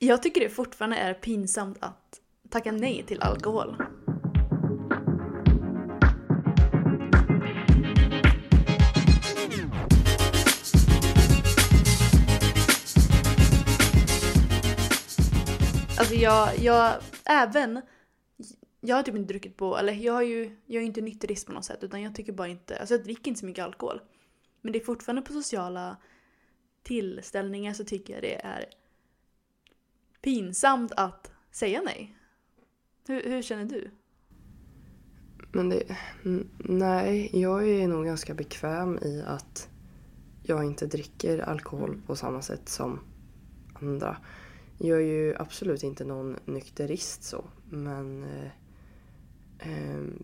Jag tycker det fortfarande är pinsamt att tacka nej till alkohol. Alltså jag, jag, även, jag har typ inte druckit på, eller jag har ju, jag är ju inte nykterist på något sätt utan jag tycker bara inte, alltså jag dricker inte så mycket alkohol. Men det är fortfarande på sociala tillställningar så tycker jag det är pinsamt att säga nej. Hur, hur känner du? Men det, nej, jag är nog ganska bekväm i att jag inte dricker alkohol på samma sätt som andra. Jag är ju absolut inte någon nykterist så, men eh, ehm,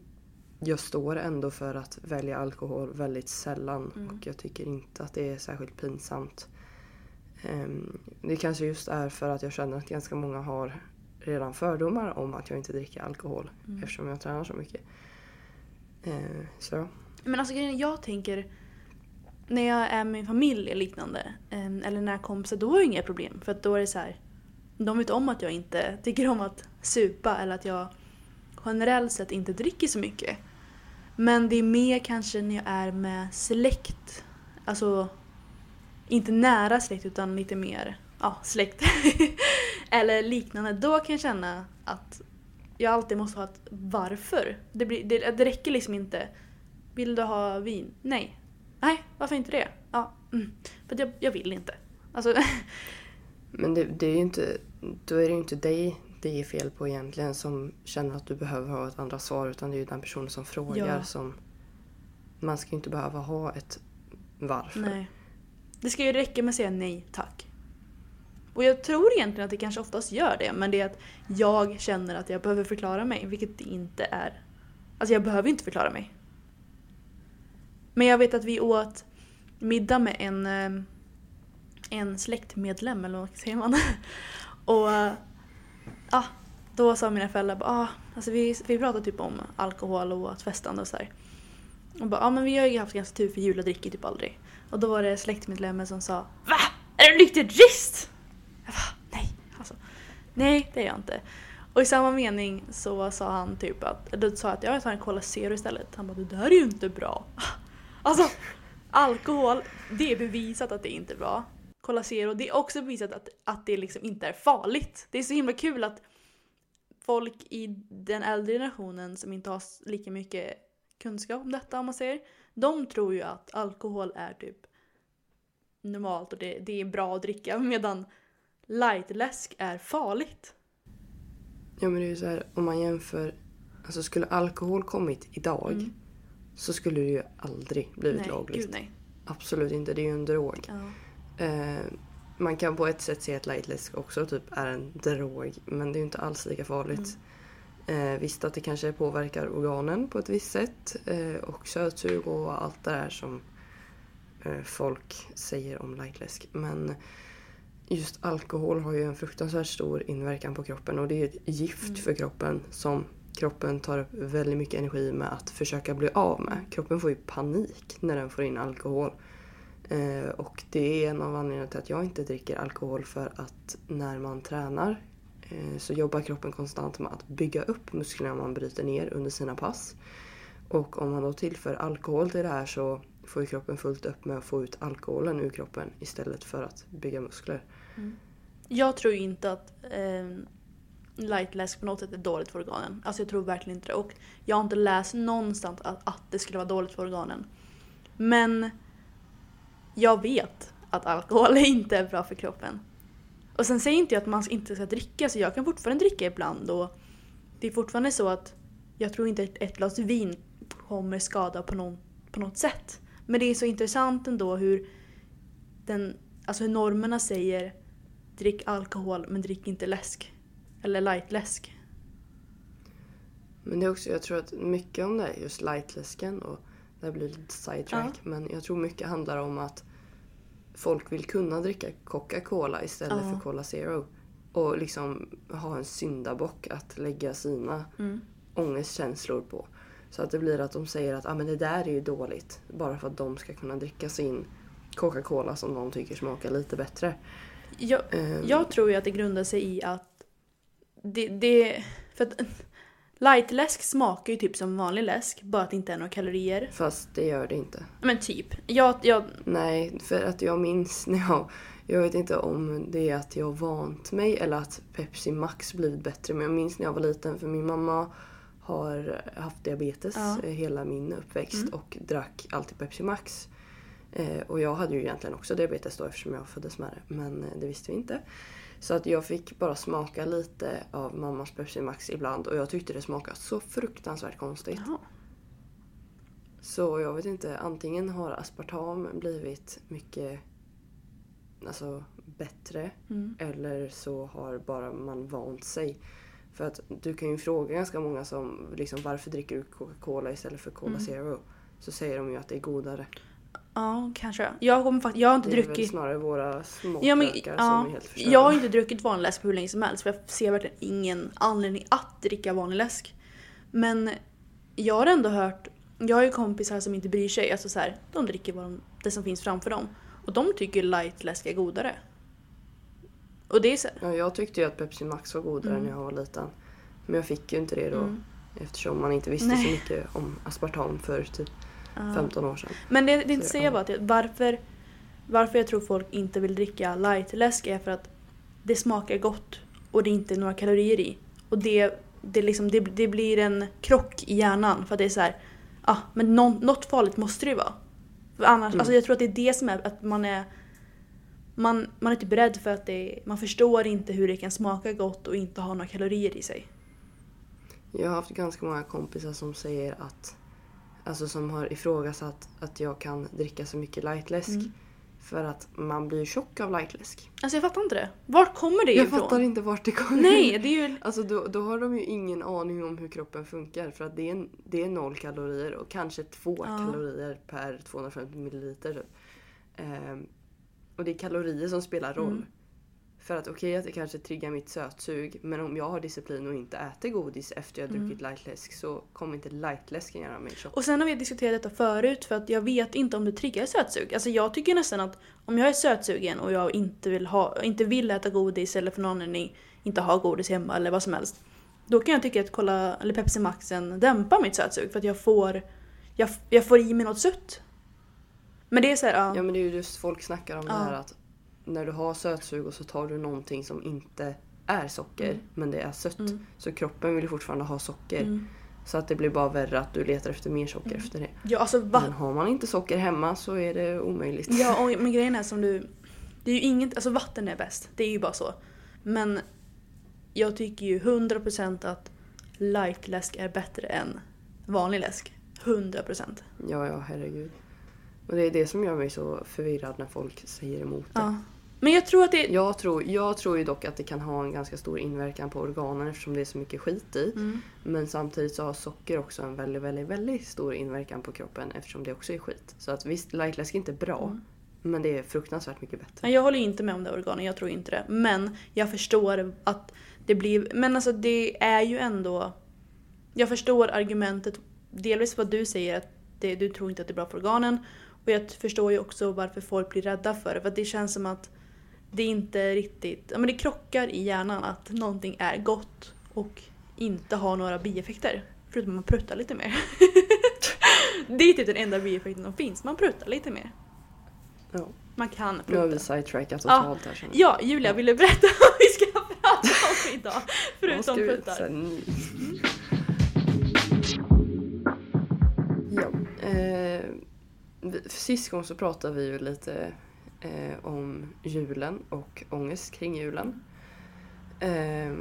jag står ändå för att välja alkohol väldigt sällan och jag tycker inte att det är särskilt pinsamt. Ehm, det kanske just är för att jag känner att ganska många har redan fördomar om att jag inte dricker alkohol eftersom jag tränar så mycket. Eh, så. Men alltså grejen är, jag tänker när jag är med min familj eller liknande eh, eller när jag kompisar då har jag inga problem för att då är det så här de vet om att jag inte tycker om att supa eller att jag generellt sett inte dricker så mycket. Men det är mer kanske när jag är med släkt. Alltså inte nära släkt utan lite mer ja, släkt. eller liknande. Då kan jag känna att jag alltid måste ha ett varför. Det, blir, det, det räcker liksom inte. Vill du ha vin? Nej. Nej, varför inte det? Ja, mm. för jag, jag vill inte. Alltså, Men det, det är ju inte, då är det ju inte dig det är fel på egentligen som känner att du behöver ha ett andra svar utan det är ju den personen som frågar Ja. som... Man ska ju inte behöva ha ett varför. nej. Det ska ju räcka med att säga nej tack. Och jag tror egentligen att det kanske oftast gör det men det är att jag känner att jag behöver förklara mig vilket det inte är. Alltså jag behöver inte förklara mig. Men jag vet att vi åt middag med en, eh, en släktmedlem eller vad säger man? Och ja, då sa mina föräldrar bara, ah, alltså vi, vi pratade typ om alkohol och att festande och sådär. Och bara, ja ah, men vi har ju haft ganska tur för jul och dricker typ aldrig. Och då var det släktmedlemmen som sa VA? Är du nykterist? Jag bara, nej. Alltså, nej det är jag inte. Och i samma mening så sa han typ att, då sa jag att jag tar en Cola Zero istället. Han bara, det där är ju inte bra. Alltså, alkohol, det är bevisat att det inte är bra. Cola Zero, det är också bevisat att, att det liksom inte är farligt. Det är så himla kul att folk i den äldre generationen som inte har lika mycket kunskap om detta om man säger. De tror ju att alkohol är typ normalt och det, det är bra att dricka medan lightläsk är farligt. Ja men det är ju så här, om man jämför... Alltså skulle alkohol kommit idag så skulle det ju aldrig blivit Mm. nej, lagligt. gud nej. Absolut inte, det är ju en drog. Ja. Eh, man kan på ett sätt se att lightläsk också typ är en drog men det är ju inte alls lika farligt. Eh, visst att det kanske påverkar organen på ett visst sätt eh, och sötsug och allt det där som folk säger om lightläsk. Men just alkohol har ju en fruktansvärt stor inverkan på kroppen och det är ett gift för kroppen som kroppen tar upp väldigt mycket energi med att försöka bli av med. Kroppen får ju panik när den får in alkohol. Eh, och det är en av anledningarna till att jag inte dricker alkohol för att när man tränar eh, så jobbar kroppen konstant med att bygga upp musklerna man bryter ner under sina pass. Och om man då tillför alkohol till det här så får ju kroppen fullt upp med att få ut alkoholen ur kroppen istället för att bygga muskler. Mm. Jag tror ju inte att eh, lightläsk på något sätt är dåligt för organen. Alltså jag tror verkligen inte det. Och jag har inte läst någonstans att, att det skulle vara dåligt för organen. Men jag vet att alkohol inte är bra för kroppen. Och sen säger inte jag att man inte ska dricka, så jag kan fortfarande dricka ibland och det är fortfarande så att jag tror inte att ett glas vin kommer skada på, någon, på något sätt. Men det är så intressant ändå hur den alltså hur normerna säger drick alkohol men drick inte läsk. Eller lightläsk. Men det är också, jag tror att mycket om det här, just lightläsken och det blir lite sidetrack. Men jag tror mycket handlar om att folk vill kunna dricka Coca-Cola istället Ja. för Cola Zero. Och liksom ha en syndabock att lägga sina Mm. ångestkänslor på. Så att det blir att de säger att ah, men det där är ju dåligt. Bara för att de ska kunna dricka sin Coca-Cola som de tycker smakar lite bättre. Jag, Ehm, jag tror ju att det grundar sig i att det, det för att lightläsk smakar ju typ som vanlig läsk, bara att det inte är några kalorier. Fast det gör det inte. Men typ. Jag, jag, Nej, för att jag minns när jag... Jag vet inte om det är att jag vant mig eller att Pepsi Max blivit bättre. Men jag minns när jag var liten för min mamma har haft diabetes Ja. eh, hela min uppväxt Mm. och drack alltid Pepsi Max. Eh, och jag hade ju egentligen också diabetes då eftersom jag föddes med det. Men eh, det visste vi inte. Så att jag fick bara smaka lite av mammas Pepsi Max ibland och jag tyckte det smakade så fruktansvärt konstigt. jaha. Så jag vet inte, antingen har aspartam blivit mycket alltså, bättre Mm. eller så har bara man vant sig. För att du kan ju fråga ganska många som liksom, varför dricker du Coca-Cola istället för Cola Mm. Zero? Så säger de ju att det är godare. Ja, kanske. Jag, kommer fakt- jag har inte Det är väl druckit... snarare våra Ja, småpökar men, som ja, är helt förstörda. jag har inte druckit vanlig läsk på hur länge som helst för jag ser verkligen ingen anledning att dricka vanlig läsk. Men jag har ändå hört, jag har ju kompisar som inte bryr sig, alltså så här, de dricker vad de, det som finns framför dem. Och de tycker lightläsk är godare. Och det är så Ja, jag tyckte ju att Pepsi Max var godare Mm. när jag var liten. Men jag fick ju inte det då mm, eftersom man inte visste Nej. så mycket om aspartam för typ ja. 15 år sedan. Men det, det inte säger att jag- varför, varför jag tror folk inte vill dricka lightläsk är för att det smakar gott och det är inte några kalorier i. Och det, det, liksom, det, det blir en krock i hjärnan för att det är så här, ah, men nå, något farligt måste det ju vara. För annars, Mm. alltså jag tror att det är det som är att man är man, man är typ rädd för att det, man förstår inte hur det kan smaka gott och inte ha några kalorier i sig. Jag har haft ganska många kompisar som säger att Alltså som har ifrågasatt att jag kan dricka så mycket lightläsk. Mm. För att man blir tjock av lightläsk. Alltså jag fattar inte det. Vart kommer det Jag ifrån? fattar inte vart det kommer Nej, det är ju... Alltså då, då har de ju ingen aning om hur kroppen funkar. För att det är, det är noll kalorier och kanske två Ja. kalorier per 250 milliliter. typ. Ehm, och det är kalorier som spelar roll. Mm. För att okej att det kanske triggar mitt sötsug men om jag har disciplin och inte äter godis efter jag druckit lightläsk så kommer inte lightläsken göra mig tjock. Och sen har vi diskuterat detta förut för att jag vet inte om det triggar sötsug. Alltså jag tycker nästan att om jag är sötsugen och jag inte vill, ha, inte vill äta godis eller för någon anledning inte ha godis hemma eller vad som helst. Då kan jag tycka att kolla, eller Pepsi Maxen dämpar mitt sötsug för att jag får, jag, jag får i mig något sött. Men det är så här, ja. Ja men det är ju just folk snackar om Ja. det här att när du har sötsug och så tar du någonting som inte är socker Mm. men det är sött. Mm. Så kroppen vill ju fortfarande ha socker. Mm. Så att det blir bara värre att du letar efter mer socker efter det. Ja, alltså Men va? har man inte socker hemma så är det omöjligt. Ja, och, men grejen är som du... Det är ju inget, alltså vatten är bäst, det är ju bara så. Men jag tycker ju 100% att lightläsk är bättre än vanlig läsk. 100%. Ja, ja, herregud. Och det är det som gör mig så förvirrad när folk säger emot det. Ja. Men jag tror att det... Jag, tror, jag tror ju dock att det kan ha en ganska stor inverkan på organen eftersom det är så mycket skit i. Mm. Men samtidigt så har socker också en väldigt, väldigt, väldigt stor inverkan på kroppen eftersom det också är skit. Så att visst, lightläsk är inte bra. Mm. Men det är fruktansvärt mycket bättre. Jag håller inte med om det organen, jag tror inte det. Men jag förstår att det blir... Men alltså det är ju ändå... Jag förstår argumentet, delvis vad du säger att det, du tror inte att det är bra för organen. Och jag förstår ju också varför folk blir rädda för det. För det känns som att det inte riktigt... Ja men det krockar i hjärnan att någonting är gott och inte har några bieffekter. Förutom att man pruttar lite mer. det är typ den enda bieffekten som finns, man pruttar lite mer. Ja. Man kan Nu har vi prutta. sidetrackat Ja. totalt här känner. Ja, Julia vill du berätta vad vi ska prata om idag? Förutom pruttar. sen- Ja. Eh, sist gång så pratade vi ju lite eh, om julen och ångest kring julen. Eh,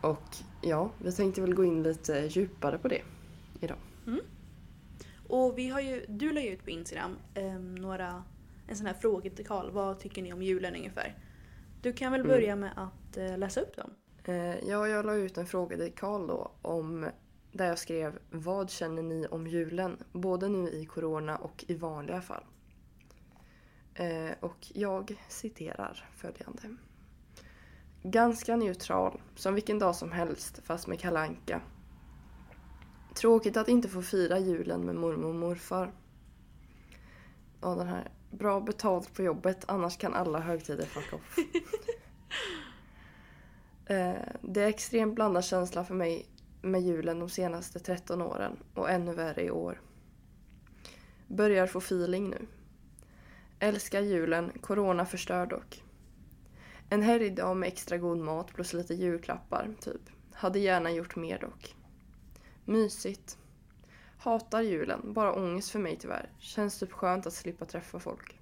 och ja, vi tänkte väl gå in lite djupare på det idag. Och vi har ju, du la ju ut på Instagram ehm, några, en sån här fråga till Karl. Vad tycker ni om julen ungefär? Du kan väl Mm. börja med att eh, läsa upp dem? Eh, ja, jag la ut en fråga till Karl då om där jag skrev Vad känner ni om julen? Både nu i corona och i vanliga fall. Eh, och jag citerar följande. Ganska neutral, som vilken dag som helst fast med kalanka. Tråkigt att inte få fira julen med mormor och morfar. Ja, den här. Bra betalt på jobbet, annars kan alla högtider fuck off. Eh, Det är extremt blandad känsla för mig med julen de senaste 13 åren och ännu värre i år. Börjar få feeling nu. Älskar julen, corona förstör dock. En helgdag med extra god mat plus lite julklappar, typ. Hade gärna gjort mer dock. Mysigt. Hatar julen, bara ångest för mig tyvärr. Känns typ skönt att slippa träffa folk.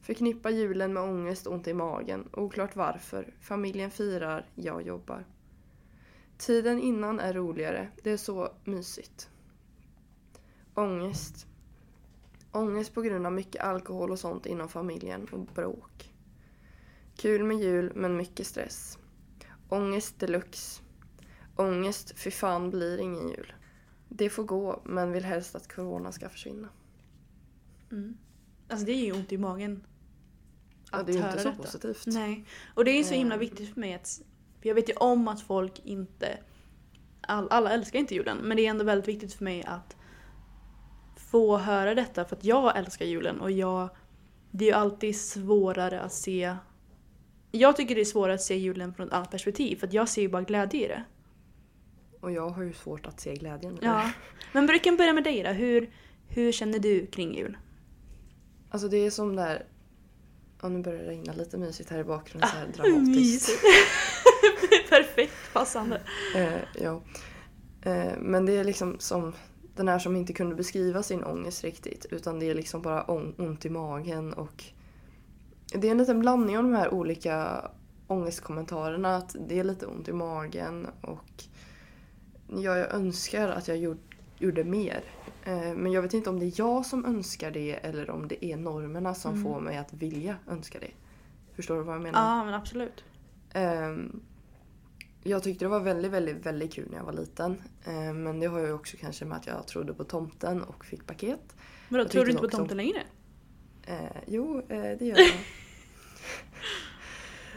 Förknippar julen med ångest och ont i magen. Oklart varför. Familjen firar, jag jobbar. Tiden innan är roligare. Det är så mysigt. Ångest. Ångest på grund av mycket alkohol och sånt inom familjen och bråk. Kul med jul men mycket stress. Ångest deluxe. Ångest, fy fan blir ingen jul. Det får gå men vill helst att corona ska försvinna. Mm. Alltså det är ju ont i magen. Ja, att det är ju inte så detta. positivt. Nej. Och det är ju så himla Eh. viktigt för mig att... För jag vet ju om att folk inte... All, alla älskar inte julen, men det är ändå väldigt viktigt för mig att få höra detta för att jag älskar julen och jag... Det är ju alltid svårare att se... Jag tycker det är svårare att se julen från ett annat perspektiv för jag ser ju bara glädje i det. Och jag har ju svårt att se glädjen i. Ja. Men vi kan börja med dig då. Hur, hur känner du kring jul? Alltså det är som där... Ja, nu börjar det regna lite mysigt här i bakgrunden. så här Ah, dramatiskt. Perfekt passande. Eh, ja. Eh, men det är liksom som den här som inte kunde beskriva sin ångest riktigt. Utan det är liksom bara ont i magen och... Det är en liten blandning av de här olika ångestkommentarerna. Att det är lite ont i magen och... Ja, jag önskar att jag gjorde, gjorde mer. Eh, men jag vet inte om det är jag som önskar det eller om det är normerna som Mm. får mig att vilja önska det. Förstår du vad jag menar? Ja, men absolut. Ehm, jag tyckte det var väldigt, väldigt, väldigt kul när jag var liten. Ehm, men det har ju också kanske med att jag trodde på tomten och fick paket. Men då Jag tror du inte på också- tomten längre? Eh, jo, eh, det gör jag.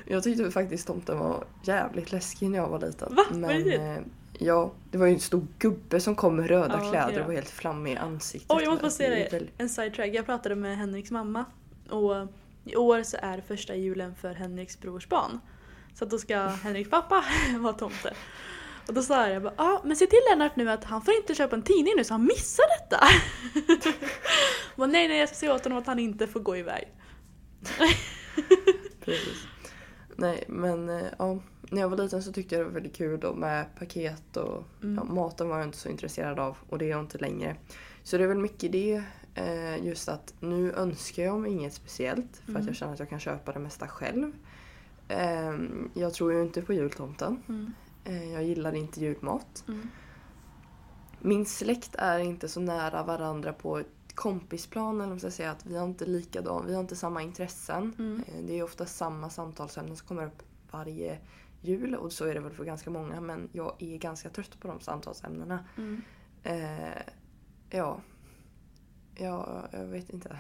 jag tyckte faktiskt tomten var jävligt läskig när jag var liten. Va? Men riktigt? eh, ja, det var ju en stor gubbe som kom med röda okej kläder och var helt flammig i ansiktet. Oj, jag måste bara säga det är det. väl- En sidetrack. Jag pratade med Henriks mamma. Och i år så är det första julen för Henriks brors barn. Så att då ska Henriks pappa vara tomte. Och då sa jag bara, ja ah, men se till Lennart nu att han får inte köpa en tidning nu så han missar detta. bara, nej nej jag ska säga åt honom att han inte får gå iväg. Precis. Nej, men eh, ja, när jag var liten så tyckte jag det var väldigt kul då med paket och Mm. ja, maten var jag inte så intresserad av och det är jag inte längre. Så det är väl mycket det. Eh, just att nu önskar jag mig inget speciellt för att Mm. jag känner att jag kan köpa det mesta själv. Eh, jag tror ju inte på jultomten. Mm. Eh, jag gillar inte julmat. Mm. Min släkt är inte så nära varandra på ett kompisplan eller ska säga. Att vi har inte likadan, vi har inte samma intressen. Mm. Eh, Det är ofta samma samtalsämnen som kommer upp varje jul och så är det väl för ganska många men jag är ganska trött på de samtalsämnena. Mm. Eh, ja. ja, jag vet inte.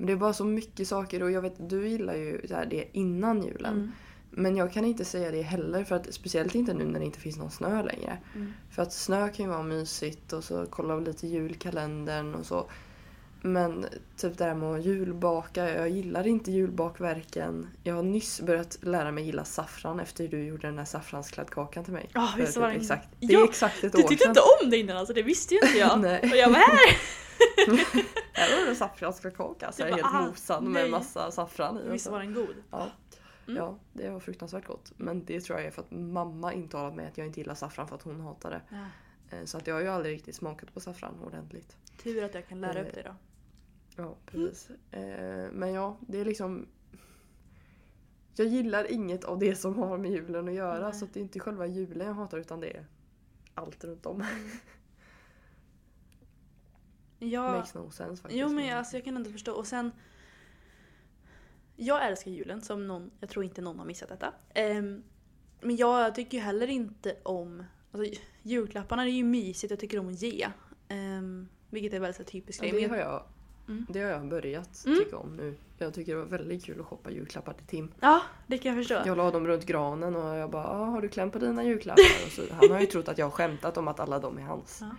Men det är bara så mycket saker och jag vet du gillar ju det innan julen. Mm. Men jag kan inte säga det heller för att speciellt inte nu när det inte finns någon snö längre. Mm. För att snö kan ju vara mysigt och så kolla lite julkalendern och så. Men typ det här med att julbaka, jag gillar inte julbakverken. Jag har nyss börjat lära mig gilla saffran efter du gjorde den här saffranskladdkakan till mig. Ja, För visst typ var den- exakt, Det Ja, är exakt ett Du år tyckte sedan. inte om det innan alltså, det visste ju inte jag. Och jag bara här! Här var det en saffranskaka, så Du jag är bara, helt ah, mosad med nej. massa saffran i. Visst så. var den god? Ja. Mm. ja, det var fruktansvärt gott. Men det tror jag är för att mamma intalat mig att jag inte gillar saffran för att hon hatar det. Ja. Eh, Så att jag har ju aldrig riktigt smakat på saffran ordentligt. Tur att jag kan lära Eh, upp det då. Ja, precis. Eh, Men ja, det är liksom... Jag gillar inget av det som har med julen att göra. Nej. Så det är inte själva julen jag hatar utan det är allt runt om. Ja, Makes no sense faktiskt. jo men jag, alltså, jag kan ändå förstå. Och sen... Jag älskar julen som någon, jag tror inte någon har missat detta. Ehm, men jag tycker ju heller inte om, alltså julklapparna är ju mysigt, jag tycker om att ge. Um, vilket är väldigt så typiskt Ja, det, har jag- Mm. det har jag börjat Mm. tycka om nu. Jag tycker det var väldigt kul att shoppa julklappar till Tim. Ja, det kan jag förstå. Jag la dem runt granen och jag bara ah, “Har du klämt på dina julklappar?” och så, Han har ju trott att jag har skämtat om att alla de är hans. Ja.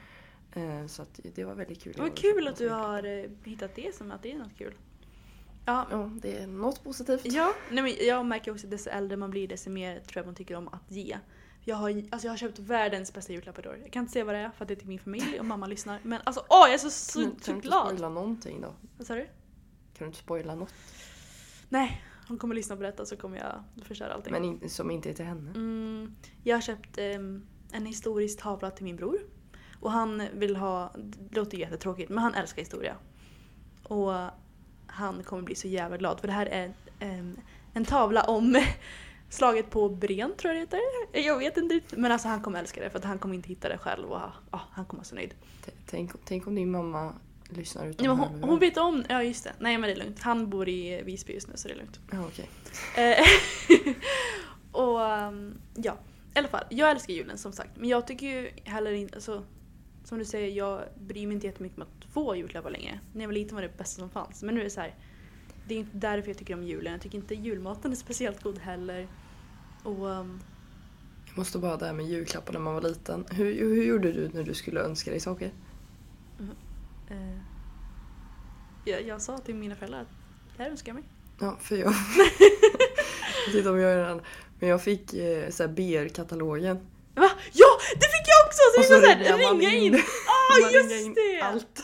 Eh, Så det var väldigt kul. Vad kul att du har eh, hittat det som att det är något kul. Ja, Ja, det är något positivt. ja nej, men jag märker också att desto äldre man blir desto mer tror jag man tycker om att ge. Jag har, alltså jag har köpt världens bästa julklappar i år. Jag kan inte säga vad det är för att det är till min familj och mamma lyssnar. Men alltså åh jag är så, så, Men så kan du inte glad! spoila någonting då? Vad sa du? Kan du inte spoila något? Nej, hon kommer lyssna på detta så kommer jag förstöra allting. Men in, som inte är till henne? Mm, jag har köpt ehm, en historisk tavla till min bror. Och han vill ha, det låter jättetråkigt, men han älskar historia. Och han kommer bli så jävla glad för det här är em, en tavla om slaget på Bren tror jag det heter. Jag vet inte riktigt, men alltså han kommer älska det för att han kommer inte hitta det själv och ja, han kommer vara så nöjd. Tänk, tänk om din mamma lyssnar utan hörlurar. hon, hon vet om, ja just det, nej men det är lugnt. Han bor i Visby just nu så det är lugnt. Ja, okej. Eh, och um, ja, i alla fall. Jag älskar julen som sagt. Men jag tycker ju heller inte, alltså, som du säger, jag bryr mig inte jättemycket om att få julklappar längre. När jag var liten var det bästa som fanns. Men nu är det så här. Det är inte därför jag tycker om julen. Jag tycker inte julmaten är speciellt god heller. Och um, Jag måste bara det här med julklappar när man var liten. Hur, hur gjorde du när du skulle önska dig saker? eh, jag, jag sa till mina föräldrar att det här önskar jag mig. Ja, för jag... jag vet inte om jag gör den. Men jag fick eh, BR-katalogen. Va? Ja! Det fick! Så Och vi så ringar man ringa in. Ah ringar just in det! Allt.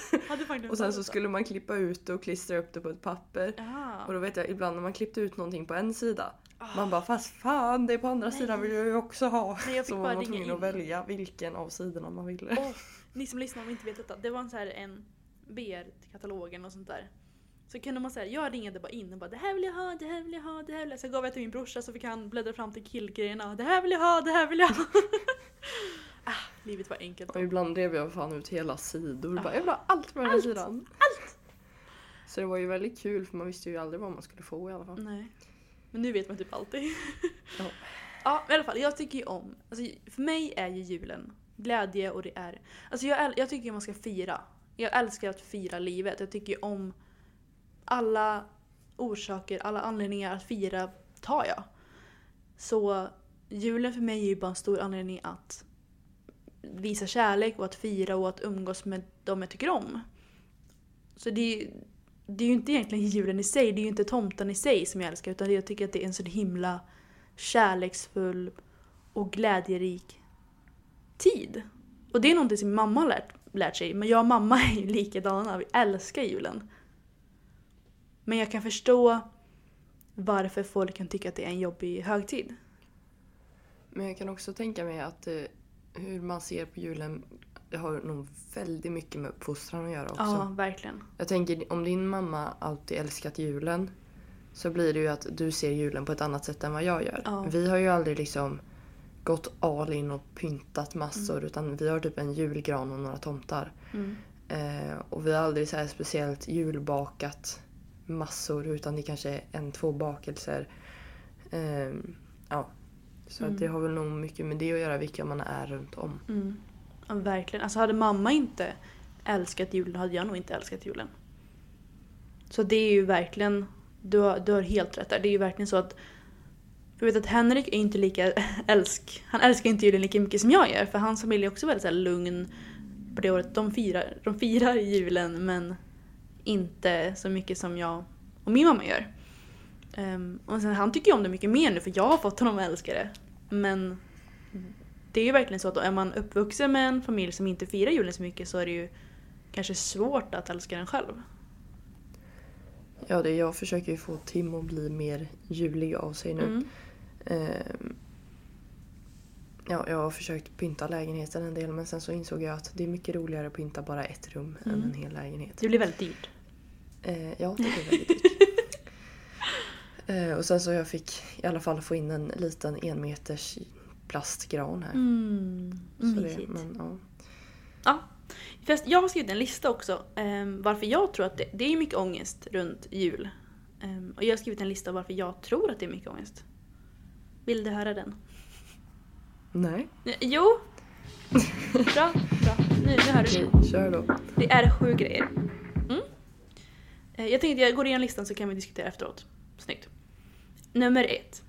Och sen så skulle man klippa ut det och klistra upp det på ett papper. Ah. Och då vet jag ibland när man klippte ut någonting på en sida. Ah. Man bara fast fan det på andra Nej. sidan vill jag ju också ha. Men jag fick så bara man var tvungen att välja vilken av sidorna man ville. Åh, ni som lyssnar om inte vet detta. Det var en, så här, en BR-katalogen och sånt där. Så kunde man säga, jag ringade bara in och bara det här vill jag ha, det här vill jag ha, det här vill jag ha. Så gav jag till min brorsa så fick han bläddra fram till killgrejerna. Det här vill jag ha, det här vill jag ha. ah, livet var enkelt. Och ibland rev jag fan ut hela sidor. Ah. Bara, jag vill ha allt på den här Allt! sidan. Allt! Så det var ju väldigt kul för man visste ju aldrig vad man skulle få i alla fall. Nej. Men nu vet man typ alltid. Ja. Ja, men i alla fall. Jag tycker ju om... Alltså, för mig är ju julen glädje och det är... Alltså jag, jag tycker man ska fira. Jag älskar att fira livet. Jag tycker ju om alla orsaker, alla anledningar att fira tar jag. Så julen för mig är ju bara en stor anledning att visa kärlek och att fira och att umgås med dem jag tycker om. Så det är, ju- det är ju inte egentligen julen i sig, det är ju inte tomten i sig som jag älskar utan jag tycker att det är en så himla kärleksfull och glädjerik tid. Och det är någonting som min mamma har lärt, lärt sig, men jag och mamma är ju likadana, vi älskar julen. Men jag kan förstå varför folk kan tycka att det är en jobbig högtid. Men jag kan också tänka mig att eh, hur man ser på julen det har nog väldigt mycket med uppfostran att göra också. Ja, verkligen. Jag tänker om din mamma alltid älskat julen så blir det ju att du ser julen på ett annat sätt än vad jag gör. Ja. Vi har ju aldrig liksom gått all in och pyntat massor Mm. utan vi har typ en julgran och några tomtar. Mm. Eh, och vi har aldrig så här speciellt julbakat massor utan det kanske är en, två bakelser. Eh, ja. Så Mm. att det har väl nog mycket med det att göra vilka man är runt om. Mm. Ja, verkligen. Alltså hade mamma inte älskat julen hade jag nog inte älskat julen. Så det är ju verkligen, du har, du har helt rätt där. Det är ju verkligen så att för jag vet att Henrik är inte lika älsk, han älskar inte julen lika mycket som jag gör för hans familj är också väldigt så lugn på det året. De firar, de firar julen men inte så mycket som jag och min mamma gör. Ehm, och sen, han tycker ju om det mycket mer nu för jag har fått honom att älska det. Men det är ju verkligen så att är man uppvuxen med en familj som inte firar julen så mycket så är det ju kanske svårt att älska den själv. Ja, det, jag försöker ju få Tim att bli mer julig av sig nu. Mm. Ehm, ja, jag har försökt pynta lägenheten en del men sen så insåg jag att det är mycket roligare att pynta bara ett rum än Mm. en hel lägenhet. Det blir väldigt dyrt. Eh, ja, det blir väldigt dyrt. Eh, och sen så jag fick i alla fall få in en liten enmeters plastgran här. Mm. Så det, men, ja. Ja. För jag har skrivit en lista också um, varför jag tror att det, det är mycket ångest runt jul. Um, och jag har skrivit en lista varför jag tror att det är mycket ångest. Vill du höra den? Nej. Jo! Bra, bra. Nu, nu hör du. Okej, kör då. Det är sju grejer. Mm. Eh, Jag tänkte jag går igenom listan så kan vi diskutera efteråt. Snyggt. Nummer ett.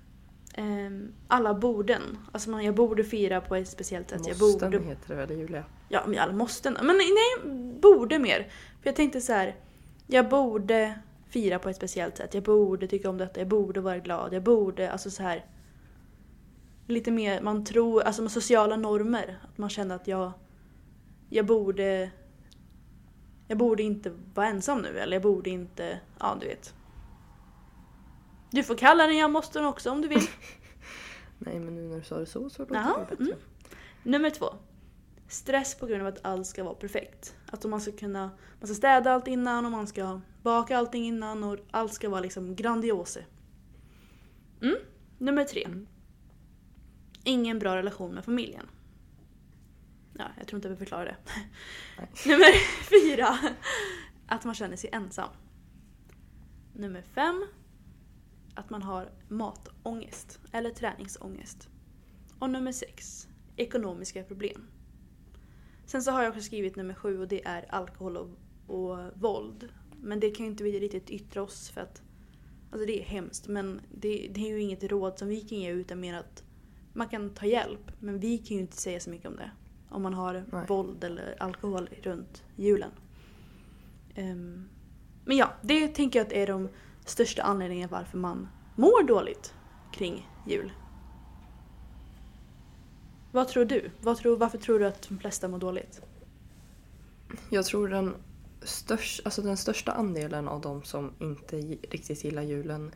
Ehm, Alla borden. Alltså man, jag borde fira på ett speciellt sätt. Jag Måsten borde, heter det väl Julia? ja, men alla måste. Men nej, borde mer. För jag tänkte så här. Jag borde fira på ett speciellt sätt. Jag borde tycka om detta. Jag borde vara glad. Jag borde, alltså så här. Lite mer, man tror, alltså med sociala normer. Att man känner att jag, jag borde jag borde inte vara ensam nu eller jag borde inte, ja du vet. Du får kalla den jag måste den också om du vill. Nej men nu när du sa det så så låter Jaha, det bättre. mm. Nummer två. Stress på grund av att allt ska vara perfekt. Att man ska kunna, man ska städa allt innan och man ska baka allting innan och allt ska vara liksom grandiose. Mm. Nummer tre. Mm. Ingen bra relation med familjen. Ja, jag tror inte jag behöver förklara det. Nummer fyra. Att man känner sig ensam. Nummer fem. Att man har matångest eller träningsångest. Och nummer sex. Ekonomiska problem. Sen så har jag också skrivit nummer sju och det är alkohol och, och våld. Men det kan ju inte vi riktigt yttra oss för att Alltså det är hemskt men det, det är ju inget råd som vi kan ge utan mer att man kan ta hjälp men vi kan ju inte säga så mycket om det. Om man har Nej. våld eller alkohol runt julen. Ehm, men ja, det tänker jag att är de största anledningarna varför man mår dåligt kring jul. Vad tror du? Vad tror, varför tror du att de flesta mår dåligt? Jag tror den, störst, alltså den största andelen av de som inte riktigt gillar julen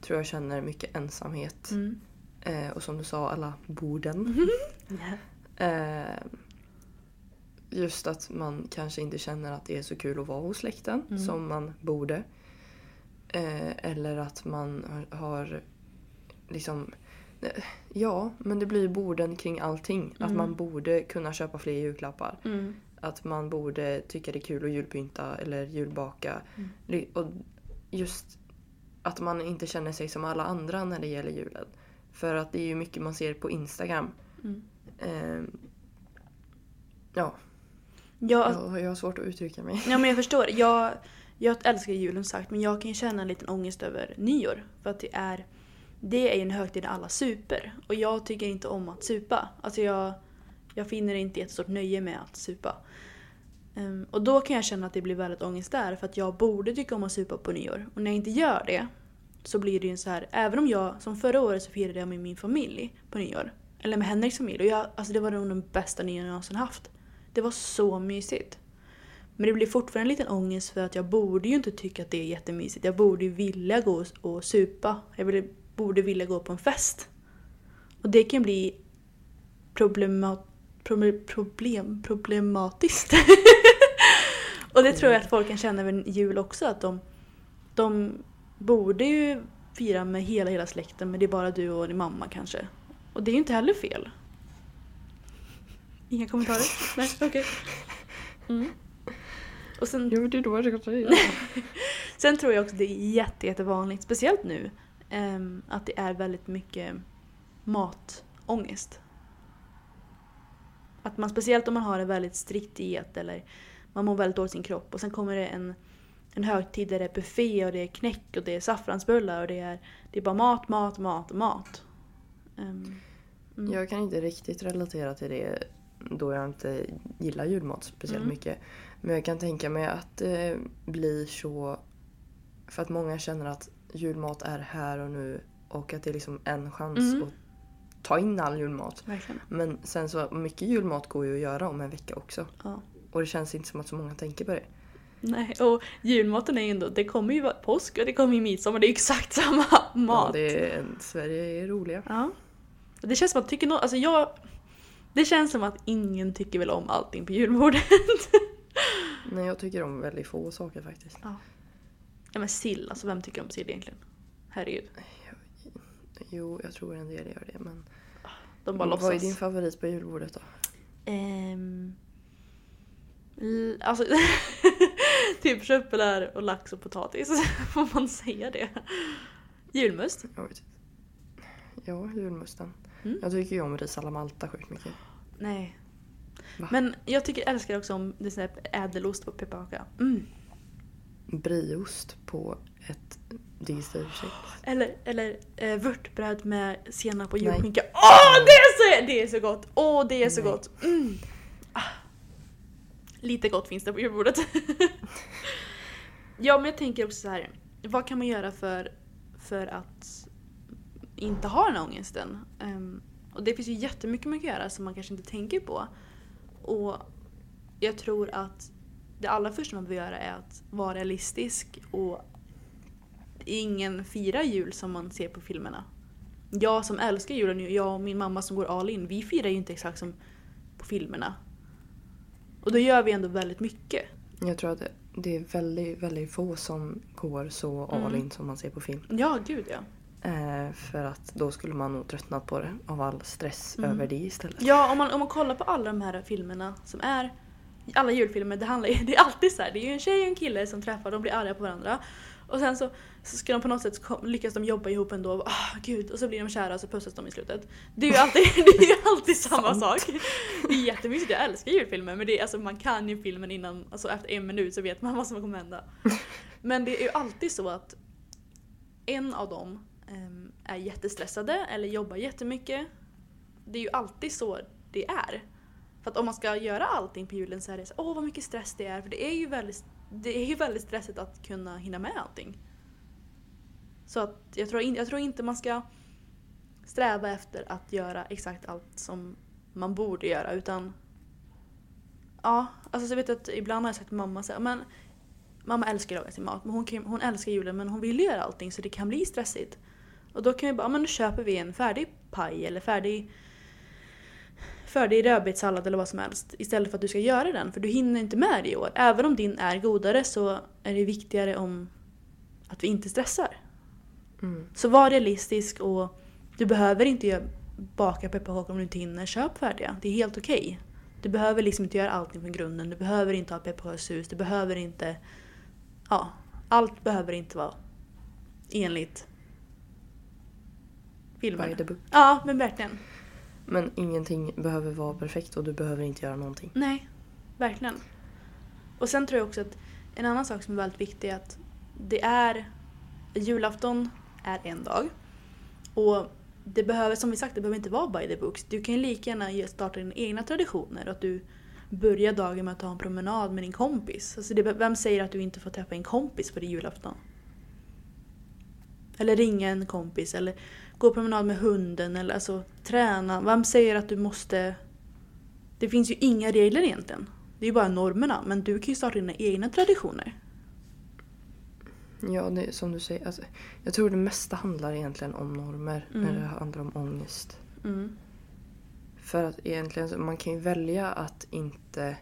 tror jag känner mycket ensamhet. Mm. Eh, och som du sa, alla borden. Eh, just att man kanske inte känner att det är så kul att vara hos släkten Mm. som man borde. Eh, eller att man har, har liksom... eh, Ja, men det blir borden kring allting. Att Mm. man borde kunna köpa fler julklappar. Mm. Att man borde tycka det är kul att julpynta eller julbaka. Mm. Och just att man inte känner sig som alla andra när det gäller julen. För att det är ju mycket man ser på Instagram. Ja, Ja, jag, jag har svårt att uttrycka mig. Ja men jag förstår. Jag, jag älskar julen sagt men jag kan ju känna en liten ångest över nyår. För att det är, det är ju en högtid där alla super. Och jag tycker inte om att supa. Alltså jag, jag finner inte ett jättestort nöje med att supa. Um, och då kan jag känna att det blir väldigt ångest där för att jag borde tycka om att supa på nyår. Och när jag inte gör det så blir det ju så här, även om jag, som förra året så firade jag med min familj på nyår. Eller med Henriks familj. Och jag, alltså det var nog den bästa nyår jag någonsin haft. Det var så mysigt. Men det blir fortfarande en liten ångest för att jag borde ju inte tycka att det är jättemysigt. Jag borde ju vilja gå och- supa. Jag borde, vilja gå på en fest. Och det kan bli problema, problem, problem, problematiskt. och det tror jag att folk kan känna över jul också. Att de, de borde ju fira med hela, hela släkten men det är bara du och din mamma kanske. Och det är ju inte heller fel. Inga kommentarer? Nej, okej. Mm. Och sen, Jo, det är då jag ska säga. sen tror jag också det är jätte, jättevanligt, speciellt nu, ehm, att det är väldigt mycket matångest. Att man, speciellt om man har en väldigt strikt diet eller man mår väldigt dåligt i sin kropp och sen kommer det en, en högtid där det är buffé och det är knäck och det är saffransbullar och det är, det är bara mat, mat, mat och mat. Ehm, mm. Jag kan inte riktigt relatera till det då jag inte gillar julmat speciellt Mm. mycket. Men jag kan tänka mig att det blir så för att många känner att julmat är här och nu och att det är liksom en chans Mm. att ta in all julmat. Verkligen. Men sen så mycket julmat går ju att göra om en vecka också. Ja. Och det känns inte som att så många tänker på det. Nej, och julmaten är ju ändå, det kommer ju vara påsk och det kommer ju midsommar, det är ju exakt samma mat. Ja, det är, Sverige är roliga. Ja. Det känns som att tycker nå- alltså jag... Det känns som att ingen tycker väl om allting på julbordet. Nej, jag tycker om väldigt få saker faktiskt. ja men sill, alltså vem tycker om sill egentligen? Herregud. Jo, jag tror en del gör det. Men De bara vad är låtsas. din favorit på julbordet då? L- Alltså, typ köttbullar och lax och potatis. Får man säga det? Julmust. Ja, julmusten. Mm. Jag tycker ju om ris alla Malta sjukt mycket. Nej. Va? Men jag tycker, älskar också om det är sån här ädelost på pepparkaka. Mm. Brieost på ett digestivkex. Eller, eller eh, vörtbröd med senap och julskinka. Åh, det är så, det är så gott! Åh, det är så Nej. gott! Mm. Ah. Lite gott finns det på julbordet. ja, men jag tänker också så här. Vad kan man göra för, för att inte ha den här ångesten? Ehm, och det finns ju jättemycket man kan göra som man kanske inte tänker på. Och jag tror att det allra första man behöver göra är att vara realistisk och ingen firar jul som man ser på filmerna. Jag som älskar julen, jag och min mamma som går all in, vi firar ju inte exakt som på filmerna. Och då gör vi ändå väldigt mycket. Jag tror att det- är väldigt, väldigt få som går så all Mm. in som man ser på film. Ja, gud ja. Eh, för att då skulle man nog tröttnat på det av all stress Mm. över det istället. Ja, om man, om man kollar på alla de här filmerna som är alla julfilmer, det, handlar, det är alltid så här. Det är ju en tjej och en kille som träffar, de blir arga på varandra. Och sen så, så ska de på något sätt lyckas de jobba ihop ändå. Och, ah, gud, och så blir de kära och så pussas de i slutet. Det är ju alltid, det är ju alltid samma sak. Det är jättemysigt, jag älskar julfilmer men det är, alltså, man kan ju filmen innan, alltså efter en minut så vet man vad som kommer hända. Men det är ju alltid så att en av dem Ehm, är jättestressade eller jobbar jättemycket. Det är ju alltid så det är. För att om man ska göra allting på julen så är det så åh vad mycket stress det är. För det är ju väldigt, det är ju väldigt stressigt att kunna hinna med allting. Så att jag tror, in, jag tror inte man ska sträva efter att göra exakt allt som man borde göra utan Ja, alltså så jag vet att ibland har jag sagt till mamma så här, men Mamma älskar att laga sin mat, men hon, kan, hon älskar julen men hon vill göra allting så det kan bli stressigt. Och då kan vi bara, men då köper vi en färdig paj eller färdig färdig rödbetssallad eller vad som helst istället för att du ska göra den för du hinner inte med det i år. Även om din är godare så är det viktigare om att vi inte stressar. Mm. Så var realistisk och du behöver inte baka pepparkakor om du inte hinner. Köp färdiga. Det är helt okej. Du behöver liksom inte göra allting från grunden. Du behöver inte ha pepparkakshus. Du behöver inte... Ja, allt behöver inte vara enligt By the book. Ja, men verkligen. Men ingenting behöver vara perfekt och du behöver inte göra någonting. Nej, verkligen. Och sen tror jag också att en annan sak som är väldigt viktig är att det är julafton är en dag. Och det behöver, som vi sagt, det behöver inte vara by the books. Du kan ju lika gärna starta dina egna traditioner. Att du börjar dagen med att ta en promenad med din kompis. Alltså det, vem säger att du inte får träffa en kompis på din julafton? Eller ringa en kompis eller gå promenad med hunden eller alltså träna. Vem säger att du måste det finns ju inga regler egentligen. Det är ju bara normerna. Men du kan ju starta dina egna traditioner. Ja, det är som du säger. Alltså, jag tror det mesta handlar egentligen om normer när Mm. det handlar om ångest. Mm. För att egentligen, man kan ju välja att inte...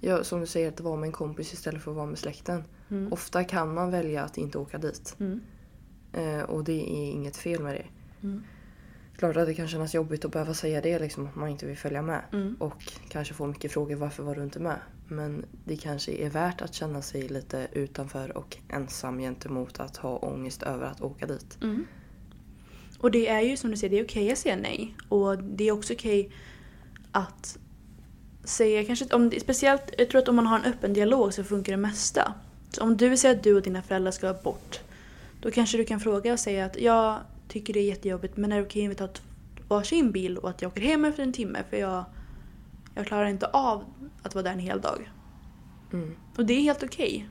Ja, som du säger, att vara med en kompis istället för att vara med släkten. Mm. Ofta kan man välja att inte åka dit. Eh, och det är inget fel med det. Mm. Klart att det kan kännas jobbigt att behöva säga det, liksom, att man inte vill följa med. Mm. Och kanske få mycket frågor varför var du inte med? Men det kanske är värt att känna sig lite utanför och ensam gentemot att ha ångest över att åka dit. Mm. Och det är ju som du säger, det är okej att säga nej. Och det är också okej att säga kanske, om, det- speciellt, jag tror att om man har en öppen dialog så funkar det mesta. Så om du säger att du och dina föräldrar ska bort, då kanske du kan fråga och säga att jag tycker det är jättejobbigt men är det okej om vi tar varsin bil och att jag åker hem efter en timme för jag, jag klarar inte av att vara där en hel dag. Mm. Och det är helt okej.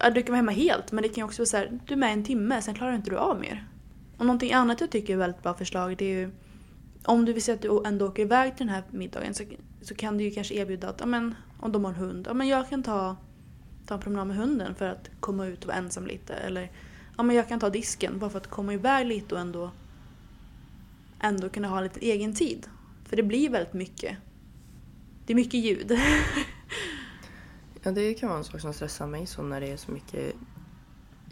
Ja, Du kan vara hemma helt men det kan ju också vara så här, du är med en timme sen klarar inte du av mer. Och någonting annat jag tycker är väldigt bra förslag det är ju om du vill säga att du ändå åker iväg till den här middagen så, så kan du ju kanske erbjuda att ja, men, om de har en hund, men jag kan ta, ta en promenad med hunden för att komma ut och vara ensam lite. Eller ja, men jag kan ta disken bara för att komma iväg lite och ändå, ändå kunna ha lite egen tid. För det blir väldigt mycket. Det är mycket ljud. Ja, det kan vara en sak som stressar mig så när det är så mycket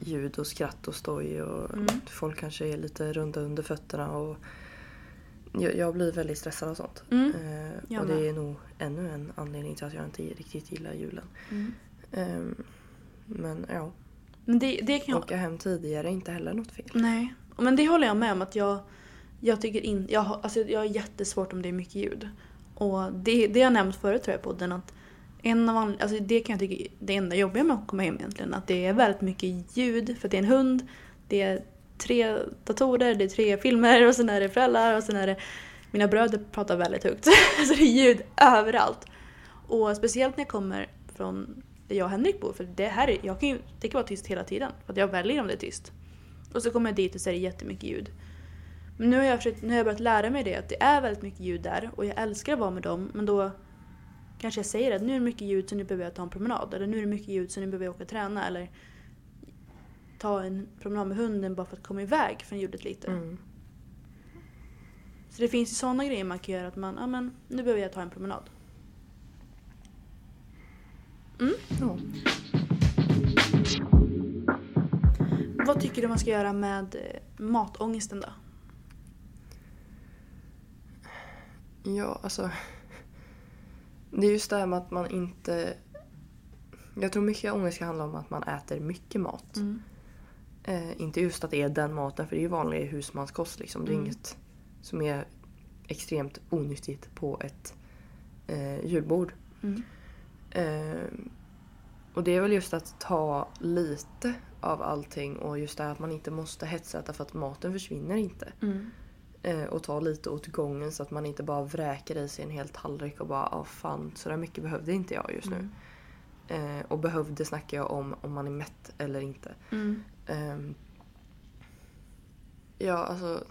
ljud och skratt och stoj och Mm. folk kanske är lite runda under fötterna och jag, jag blir väldigt stressad av sånt. Mm. Eh, och det är nog ännu en anledning till att jag inte riktigt gillar julen. Mm. Ehm, men ja, det, det kan jag... åka hem tidigare är inte heller något fel. Nej, men det håller jag med om att jag, jag tycker in, jag, har- alltså jag har jättesvårt om det är mycket ljud. Och det, det har jag nämnt förut tror jag i podden att en av alltså det kan jag tycka är det enda jobbiga med att komma hem egentligen. Att det är väldigt mycket ljud för att det är en hund, det är tre datorer, det är tre filmer och sen är det föräldrar och sen är det mina bröder pratar väldigt högt. så det är ljud överallt. Och speciellt när jag kommer från där jag och Henrik bor. För det här är, jag kan ju, det kan vara tyst hela tiden. För att jag väljer om det är tyst. Och så kommer jag dit och så är det jättemycket ljud. Men nu har jag, försökt, nu har jag börjat lära mig det, att det är väldigt mycket ljud där och jag älskar att vara med dem. Men då kanske jag säger att nu är det mycket ljud så nu behöver jag ta en promenad. Eller nu är det mycket ljud så nu behöver jag åka och träna. Eller ta en promenad med hunden bara för att komma iväg från ljudet lite. Mm. Så det finns ju sådana grejer man kan göra att man, ja men nu behöver jag ta en promenad. Ja. Vad tycker du man ska göra med eh, matångesten då? ja, alltså. Det är just det här med att man inte... Jag tror mycket ångest ska handla om att man äter mycket mat. Mm. Eh, inte just att det är den maten, för det är ju vanlig husmanskost. Liksom. Det är Mm. inget som är extremt onyttigt på ett eh, julbord. Mm. Eh, och det är väl just att ta lite av allting och just det här att man inte måste hetsäta för att maten försvinner inte. Mm. Eh, och ta lite åt gången så att man inte bara vräker i sig en hel tallrik och bara ah fan så där mycket behövde inte jag just nu. Mm. Eh, och behövde snackar jag om om man är mätt eller inte. Mm. Ehm, ja, alltså.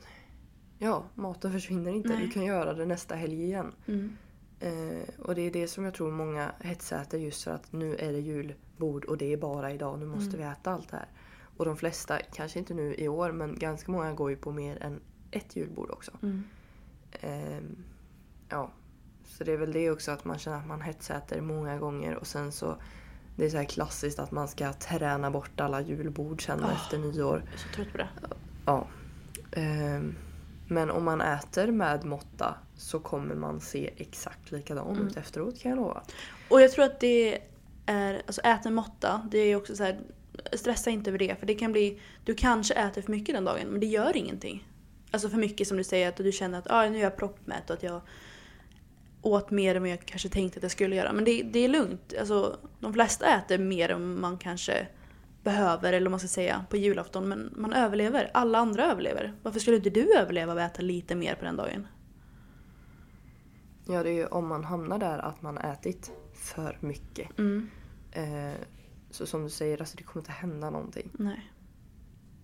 Ja, maten försvinner inte. Nej. Du kan göra det nästa helg igen. Mm. Eh, och det är det som jag tror många hetsäter just för att nu är det julbord och det är bara idag. Nu måste Mm. vi äta allt det här. Och de flesta, kanske inte nu i år, men ganska många går ju på mer än ett julbord också. Mm. Ehm, ja, så det är väl det också att man känner att man hetsäter många gånger och sen så det är så här klassiskt att man ska träna bort alla julbord sen Ah. efter nyår. Jag är så trött på det. Ja. Ehm, men om man äter med måtta så kommer man se exakt likadan Mm. ut efteråt kan jag lova. Och jag tror att det är, alltså äta en måtta, det är också så här, stressa inte över det för det kan bli, du kanske äter för mycket den dagen men det gör ingenting. Alltså för mycket som du säger att du känner att ah, nu är jag proppmätt och att jag åt mer än vad jag kanske tänkte att jag skulle göra. Men det, det är lugnt. Alltså, de flesta äter mer än man kanske behöver eller vad man ska säga på julafton men man överlever. Alla andra överlever. Varför skulle inte du överleva och äta lite mer på den dagen? Ja, det är ju om man hamnar där att man ätit för mycket. Mm. Eh, så som du säger, alltså det kommer inte hända någonting. Nej.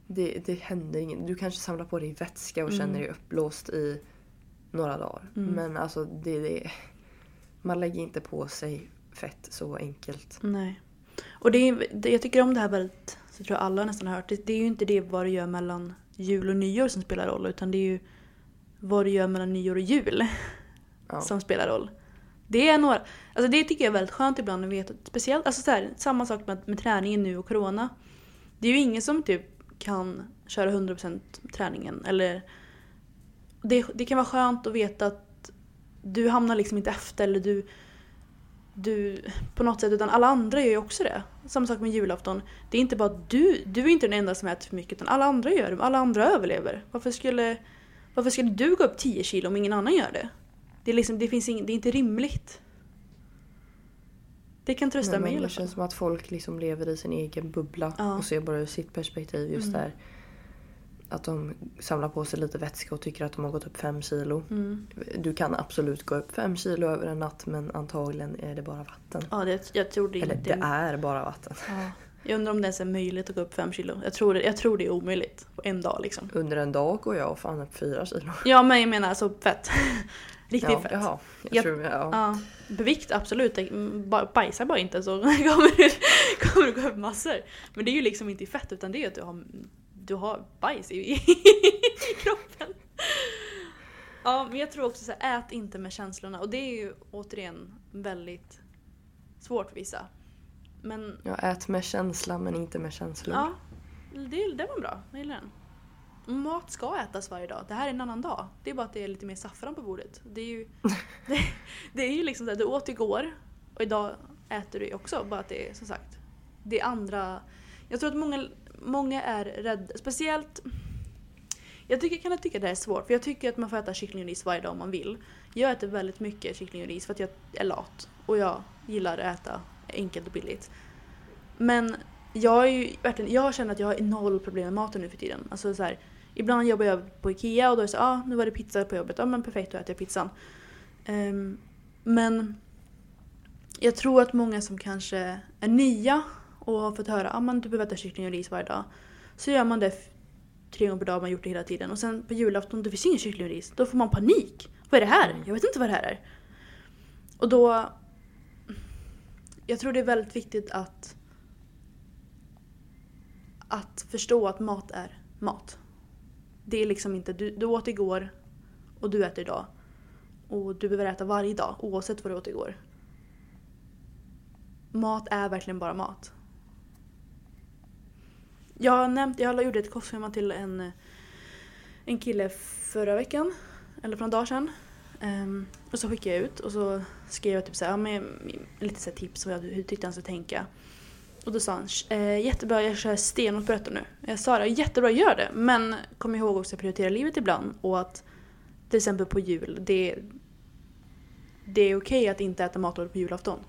Det, det händer inget. Du kanske samlar på dig vätska och Mm. känner dig uppblåst i några dagar. Mm. Men alltså det, det, man lägger inte på sig fett så enkelt. Nej. Och det det, jag tycker om det här väldigt, så tror jag alla nästan har hört, det, det är ju inte det vad du gör mellan jul och nyår som spelar roll utan det är ju vad du gör mellan nyår och jul Ja. som spelar roll. Det är några, alltså det tycker jag är väldigt skönt ibland att veta, speciellt, alltså så här, samma sak med, med träningen nu och corona. Det är ju ingen som typ kan köra 100% träningen eller det, det kan vara skönt att veta att du hamnar liksom inte efter eller du du på något sätt utan alla andra gör ju också det. Samma sak med julafton. Det är inte bara du, du är inte den enda som äter för mycket utan alla andra gör det. Alla andra överlever. Varför skulle, varför skulle du gå upp 10 kilo om ingen annan gör det? Det är, liksom, det finns ing, det är inte rimligt. Det kan trösta Nej, mig i alla det fall. känns som att folk liksom lever i sin egen bubbla Ja. och ser bara ur sitt perspektiv just Mm. där. Att de samlar på sig lite vätska och tycker att de har gått upp fem kilo. Mm. Du kan absolut gå upp fem kilo över en natt men antagligen är det bara vatten. Ja, det, jag tror det Eller inte. det är bara vatten. Ja. Jag undrar om det ens är möjligt att gå upp 5 kilo. Jag tror det, jag tror det är omöjligt på en dag liksom. Under en dag går jag fan upp fyra kilo. Ja men jag menar alltså fett. Riktigt Ja, fett. jaha. Jag Jag- tror, ja. Ja, bevikt absolut. Mm, ba- Bajsa bara inte så kommer du, kommer du gå upp massor. Men det är ju liksom inte fett utan det är att du har, du har bajs i, i kroppen. Ja, men jag tror också så här, ät inte med känslorna. Och det är ju återigen väldigt svårt för vissa. Men Jag ät med känsla men inte med känslor. ja, det, det var bra. Jag gillar den. Mat ska ätas varje dag. Det här är en annan dag. Det är bara att det är lite mer saffran på bordet. Det är ju, det, det är ju liksom så att du åt igår och idag äter du också. Bara att det är som sagt, det är andra... Jag tror att många, många är rädda, speciellt... Jag tycker, kan tycka att det här är svårt för jag tycker att man får äta kyckling och ris varje dag om man vill. Jag äter väldigt mycket kyckling och ris för att jag är lat och jag gillar att äta enkelt och billigt. Men jag, är ju, verkligen, jag känner att jag har noll problem med maten nu för tiden. Alltså så här, ibland jobbar jag på IKEA och då är det så ah, nu var det pizza på jobbet. Ja men perfekt, då äter jag pizzan. Um, men jag tror att många som kanske är nya och har fått höra att ah, du behöver äta kyckling och ris varje dag. Så gör man det tre gånger per dag, man har gjort det hela tiden. Och sen på julafton, det finns ingen kyckling och ris. Då får man panik. Vad är det här? Jag vet inte vad det här är. Och då... Jag tror det är väldigt viktigt att att förstå att mat är mat. Det är liksom inte, du, du åt igår och du äter idag. Och du behöver äta varje dag oavsett vad du åt igår. Mat är verkligen bara mat. Jag har nämnt, jag gjorde ett kostschema till en, en kille förra veckan. Eller för några dagar sedan. Um, och så skickade jag ut och så skrev jag typ så här, ja, med, lite så tips om hur tyckte han skulle tänka. Och då sa han eh, jättebra, jag kör stenhårt på detta nu. Jag sa det, jättebra, gör det. Men kom ihåg också att prioritera livet ibland och att till exempel på jul, det, det är okej att inte äta matlådor på julafton.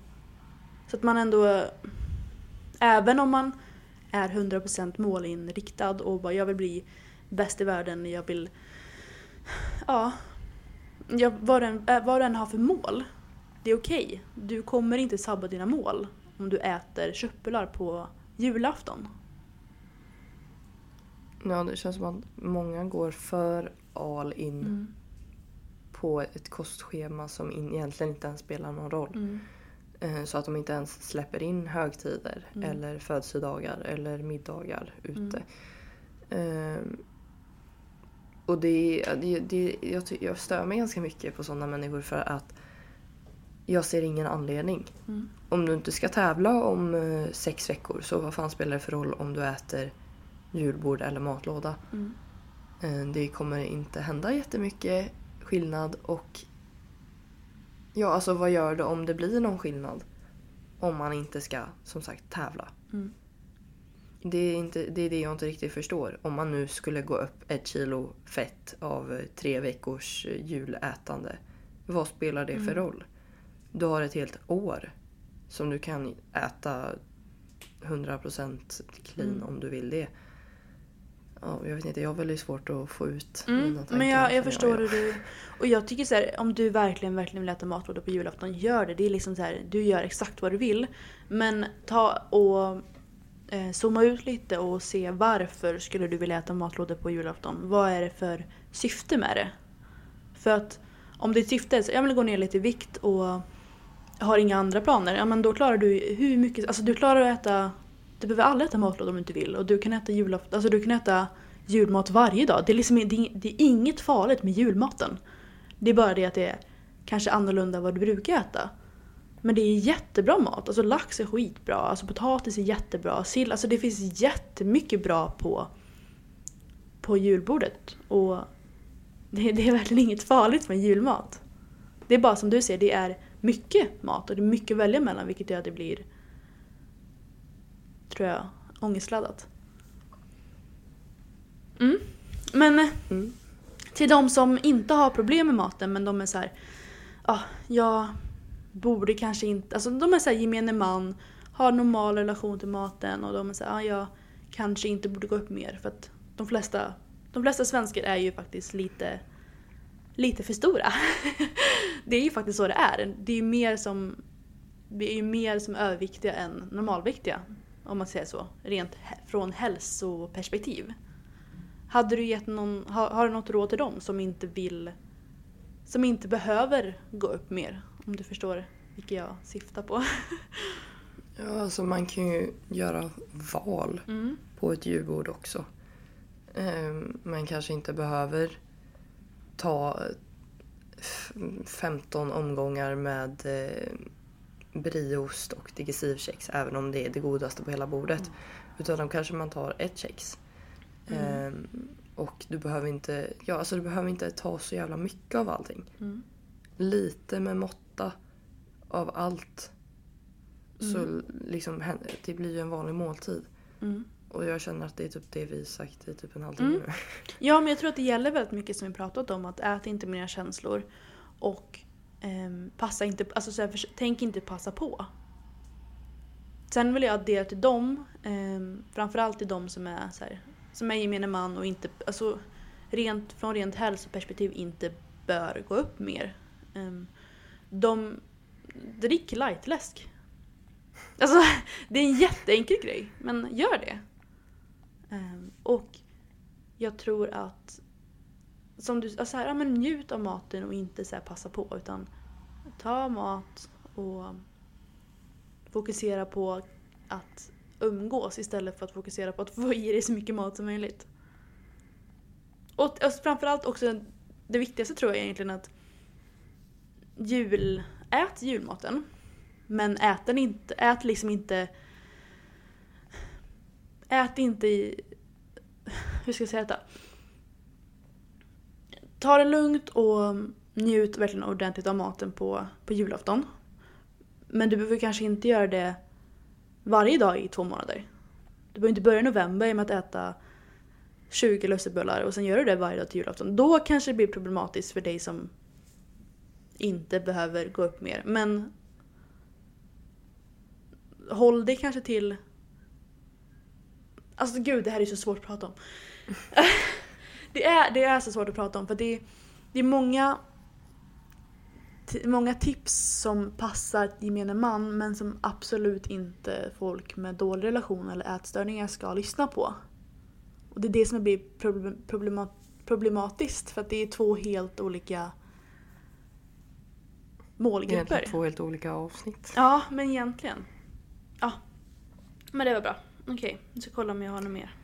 Så att man ändå, även om man är 100% målinriktad och bara jag vill bli bäst i världen, jag vill, ja, jag, vad, du än, eh, vad du än har för mål, det är okej. Du kommer inte sabba dina mål om du äter köttbullar på julafton. Ja, det känns som att många går för all in mm. på ett kostschema som egentligen inte ens spelar någon roll. Mm. Eh, så att de inte ens släpper in högtider mm. eller födelsedagar eller middagar ute. Um, och det, det, det, jag, jag stör mig ganska mycket på sådana människor för att jag ser ingen anledning. Mm. Om du inte ska tävla om eh, sex veckor så vad fan spelar det för roll om du äter julbord eller matlåda? Mm. Eh, det kommer inte hända jättemycket skillnad och ja, alltså vad gör det om det blir någon skillnad? Om man inte ska, som sagt, tävla. Mm. Det, är inte, det är det jag inte riktigt förstår. Om man nu skulle gå upp ett kilo fett av tre veckors julätande. Vad spelar det för mm. roll? Du har ett helt år som du kan äta 100% clean mm. om du vill det. Ja, jag vet inte, jag har väldigt svårt att få ut mm, mina tankar. Men jag, jag förstår hur du... Och jag tycker så här, om du verkligen, verkligen vill äta matlådor på julafton, gör det. Det är liksom så här, du gör exakt vad du vill. Men ta och eh, zooma ut lite och se varför skulle du vilja äta matlådor på julafton? Vad är det för syfte med det? För att om ditt syfte är att jag vill gå ner lite i vikt och har inga andra planer, ja men då klarar du hur mycket, alltså du klarar att äta, du behöver aldrig äta matlåda om du inte vill och du kan äta julafton, alltså du kan äta julmat varje dag. Det är, liksom, det, det är inget farligt med julmaten. Det är bara det att det är kanske annorlunda vad du brukar äta. Men det är jättebra mat. Alltså lax är skitbra, alltså potatis är jättebra, sill, alltså det finns jättemycket bra på, på julbordet. Och det, det är verkligen inget farligt med julmat. Det är bara som du säger, det är mycket mat och det är mycket att välja mellan vilket gör att det blir, tror jag, ångestladdat. Mm. Men mm. till de som inte har problem med maten men de är så här, ja, ah, jag borde kanske inte, alltså de är så här gemene man, har normal relation till maten och de är så här, ah, jag kanske inte borde gå upp mer för att de flesta, de flesta svenskar är ju faktiskt lite lite för stora. det är ju faktiskt så det är. Det är ju mer som, vi är ju mer som överviktiga än normalviktiga. Om man säger så. Rent från hälsoperspektiv. Hade du gett någon, har, har du något råd till dem som inte vill, som inte behöver gå upp mer? Om du förstår vilket jag syftar på. ja, alltså man kan ju göra val mm. på ett julbord också. Um, man kanske inte behöver ta 15 omgångar med eh, brieost och digestivkex även om det är det godaste på hela bordet. Mm. Utan då kanske man tar ett kex. Mm. Eh, Och du behöver inte, ja, alltså du behöver inte ta så jävla mycket av allting. Mm. Lite med måtta av allt. Så Mm. liksom, det blir ju en vanlig måltid. Mm. Och jag känner att det är typ det vi sagt i typ en halvtimme Mm. nu. Ja, men jag tror att det gäller väldigt mycket som vi pratat om. Att äta inte med dina känslor. Och ehm, passa inte, alltså så här, förs- tänk inte passa på. Sen vill jag addera till dem, um, framförallt till dem som är, så här, som är gemene man och inte, alltså rent, från rent hälsoperspektiv inte bör gå upp mer. Um, de drick lightläsk. Alltså det är en jätteenkel grej, men gör det. Ehm, och jag tror att som du alltså här, ja, men njut av maten och inte så här passa på utan ta mat och fokusera på att umgås istället för att fokusera på att få i dig så mycket mat som möjligt. Och alltså, framförallt också det viktigaste tror jag egentligen att jul, ät julmaten men ät den inte, ät liksom inte Ät inte i hur ska jag säga detta? Ta det lugnt och njut verkligen ordentligt av maten på, på julafton. Men du behöver kanske inte göra det varje dag i två månader. Du behöver inte börja i november med att äta 20 lussebullar och sen gör du det varje dag till julafton. Då kanske det blir problematiskt för dig som inte behöver gå upp mer. Men håll dig kanske till Alltså gud, det här är så svårt att prata om. det, är, det är så svårt att prata om för det, det är många, många tips som passar gemene man men som absolut inte folk med dålig relation eller ätstörningar ska lyssna på. Och det är det som blir problem, problema, problematiskt för att det är två helt olika målgrupper. Egentligen två helt olika avsnitt. Ja, men egentligen. Ja. Men det var bra. Okej, jag ska kolla om jag har något mer.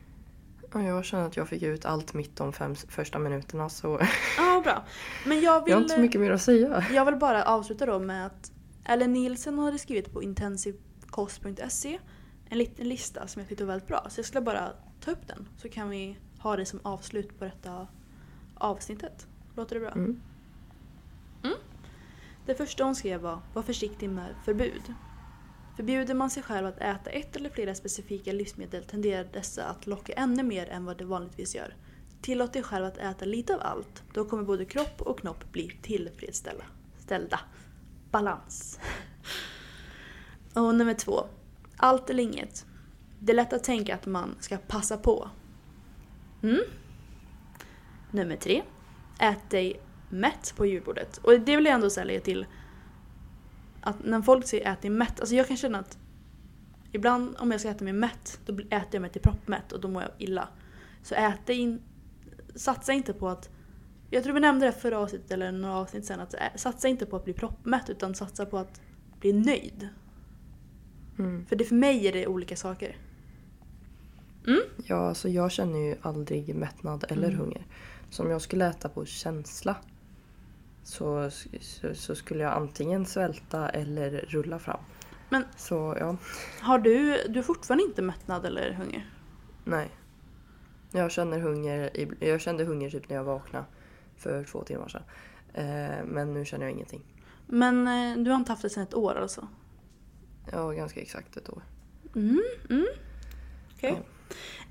Och jag känner att jag fick ut allt mitt de fem första minuterna så Ja, bra. Men jag vill, jag har inte så mycket mer att säga. jag vill bara avsluta då med att Ellen Nielsen hade skrivit på intensivkost.se en liten lista som jag tyckte var väldigt bra. Så jag skulle bara ta upp den så kan vi ha det som avslut på detta avsnittet. Låter det bra? Mm. Det första hon skrev var Var försiktig med förbud. Förbjuder man sig själv att äta ett eller flera specifika livsmedel tenderar dessa att locka ännu mer än vad det vanligtvis gör. Tillåt dig själv att äta lite av allt. Då kommer både kropp och knopp bli tillfredsställda. Balans. Och nummer två. Allt eller inget. Det är lätt att tänka att man ska passa på. Mm. Nummer tre. Ät dig mätt på julbordet. Och det vill jag ändå säga till att när folk säger ät dig mätt, alltså jag kan känna att ibland om jag ska äta mig mätt, då äter jag mig till proppmätt och då mår jag illa. Så ät dig in, satsa inte på att, jag tror vi nämnde det förra avsnittet eller några avsnitt sen, att satsa inte på att bli proppmätt utan satsa på att bli nöjd. Mm. För det för mig är det olika saker. Ja, alltså jag känner ju aldrig mättnad eller Mm. hunger. Så om jag skulle äta på känsla så, så, så skulle jag antingen svälta eller rulla fram. Men- Så ja, Har du, du fortfarande inte mättnad eller hunger? nej. Jag känner hunger, jag kände hunger typ när jag vaknade för två timmar sedan. Eh, men nu känner jag ingenting. Men eh, du har inte haft det sedan ett år alltså? Ja, ganska exakt ett år. Mm, mm. Okej.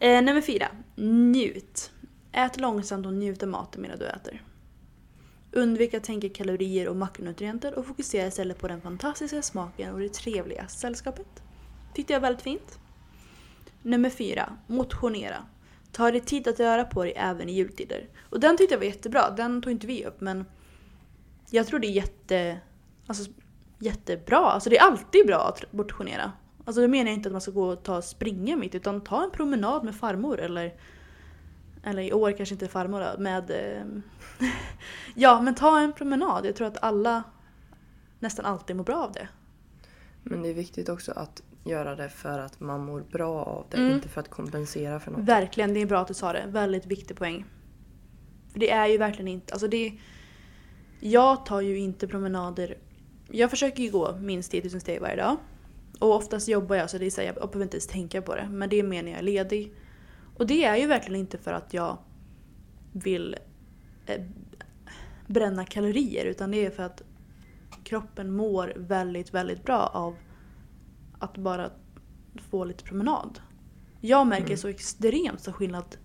Eh, nummer fyra. Njut. Ät långsamt och njut av maten medan du äter. Undvik att tänka kalorier och makronutrienter och fokusera istället på den fantastiska smaken och det trevliga sällskapet. Tyckte jag var väldigt fint. Nummer fyra. Motionera. Ta dig tid att röra på dig även i jultider. Och den tyckte jag var jättebra. Den tog inte vi upp men jag tror det är jätte, alltså, jättebra. Alltså det är alltid bra att motionera. Alltså då menar jag inte att man ska gå och ta och springa mitt utan ta en promenad med farmor eller eller i år kanske inte farmor då, med eh, Ja men ta en promenad. Jag tror att alla nästan alltid mår bra av det. Men det är viktigt också att göra det för att man mår bra av det, Mm. inte för att kompensera för något. Verkligen, det är bra att du sa det. Väldigt viktig poäng. För det är ju verkligen inte, alltså det... Jag tar ju inte promenader... Jag försöker ju gå minst 10 000 steg varje dag. Och oftast jobbar jag så det är så här, jag behöver inte ens tänka på det. Men det är mer när jag är ledig. Och det är ju verkligen inte för att jag vill eh, bränna kalorier utan det är för att kroppen mår väldigt, väldigt bra av att bara få lite promenad. Jag märker Mm. så extremt stor skillnad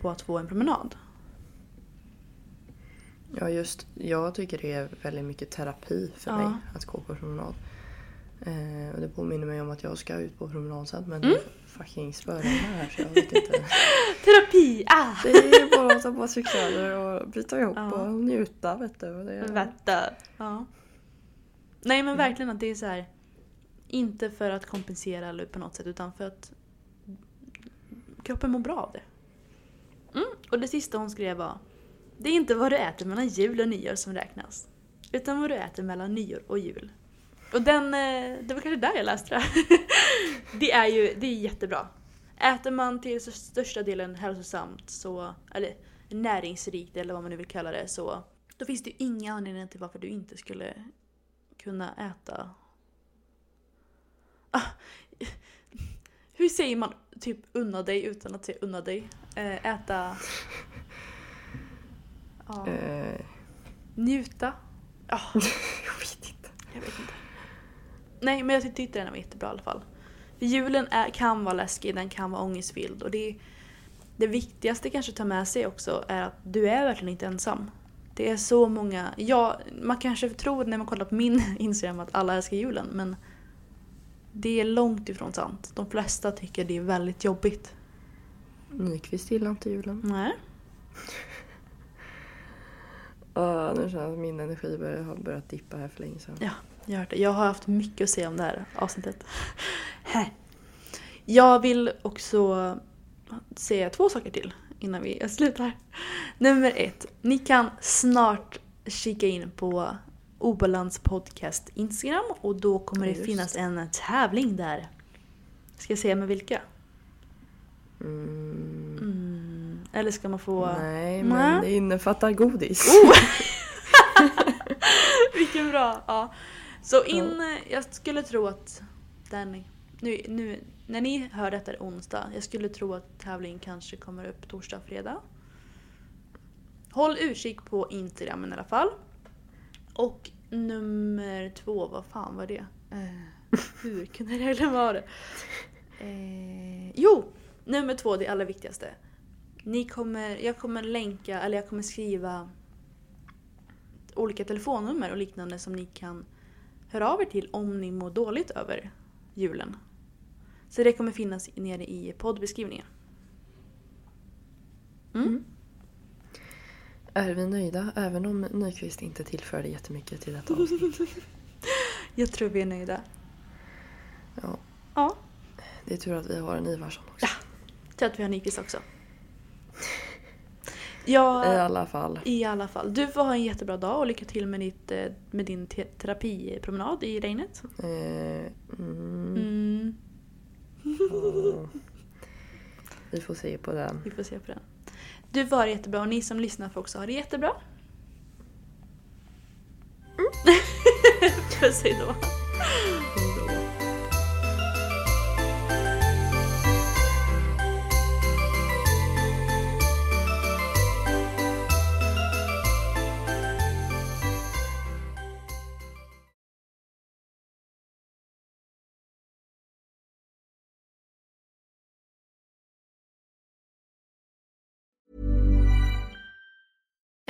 på att få en promenad. Ja, just jag tycker det är väldigt mycket terapi för Ja. mig att gå på promenad. Eh, och det påminner mig om att jag ska ut på promenad sen men Mm. Fucking spöregnar här så jag vet inte. Terapi! Ah! Det är bara att ta på sig kläder och byta ihop Ja. och njuta vet du. Det är... Vänta. Ja. Nej men verkligen att det är så här. Inte för att kompensera eller på något sätt utan för att kroppen mår bra av det. Mm. Och det sista hon skrev var Det är inte vad du äter mellan jul och nyår som räknas. Utan vad du äter mellan nyår och jul. Och den, eh, det var kanske där jag läste det. det är ju det är jättebra. Äter man till största delen hälsosamt, så, eller näringsrikt eller vad man nu vill kalla det, så då finns det ju inga anledningar till varför du inte skulle kunna äta... Ah, hur säger man typ unna dig utan att säga unna dig? Eh, äta... Ja, Eh, njuta? Ja, jag vet inte. jag vet inte. Nej, men jag tyckte den var jättebra i alla fall. Julen är, kan vara läskig, den kan vara ångestfylld och det, det viktigaste kanske att ta med sig också är att du är verkligen inte ensam. Det är så många, ja, man kanske tror när man kollar på min Instagram att alla älskar julen men det är långt ifrån sant. De flesta tycker det är väldigt jobbigt. Nyqvist gillar inte julen. Nej. Uh, nu känner jag att min energi börjar, har börjat dippa här för länge sedan. Ja, jag har hört det. Jag har haft mycket att säga om det här avsnittet. Här. Jag vill också säga två saker till innan vi slutar. Nummer ett. Ni kan snart kika in på Obalans podcast Instagram och då kommer Ja, det just finnas en tävling där. Ska jag säga med vilka? Mm, Mm. Eller ska man få... nej, Nej. men det innefattar godis. Oh! Vilken bra! Ja. Så in, jag skulle tro att den, nu, nu, när ni hör detta är onsdag, jag skulle tro att tävlingen kanske kommer upp torsdag, fredag. Håll utkik på Instagramen i alla fall. Och nummer två, vad fan var det? Eh, hur kunde jag glömma det? Eh, jo, nummer två, det allra viktigaste. Ni kommer, jag kommer länka, eller jag kommer skriva olika telefonnummer och liknande som ni kan höra av er till om ni mår dåligt över julen. Så det kommer finnas nere i poddbeskrivningen. Mm. Är vi nöjda? Även om Nyqvist inte tillförde jättemycket till detta avsnitt. Jag tror vi är nöjda. Ja, Ja, det är tur att vi har en Ivarsson också. tror att vi har Nikis också. I Ja, alla fall. i alla fall. Du får ha en jättebra dag och lycka till med, ditt, eh, med din te- terapipromenad i regnet. Eh, mm, Mm, ja. Vi får se på den. vi får se på den. Du det jättebra och ni som lyssnar får också ha det jättebra. Puss hejdå. Hejdå.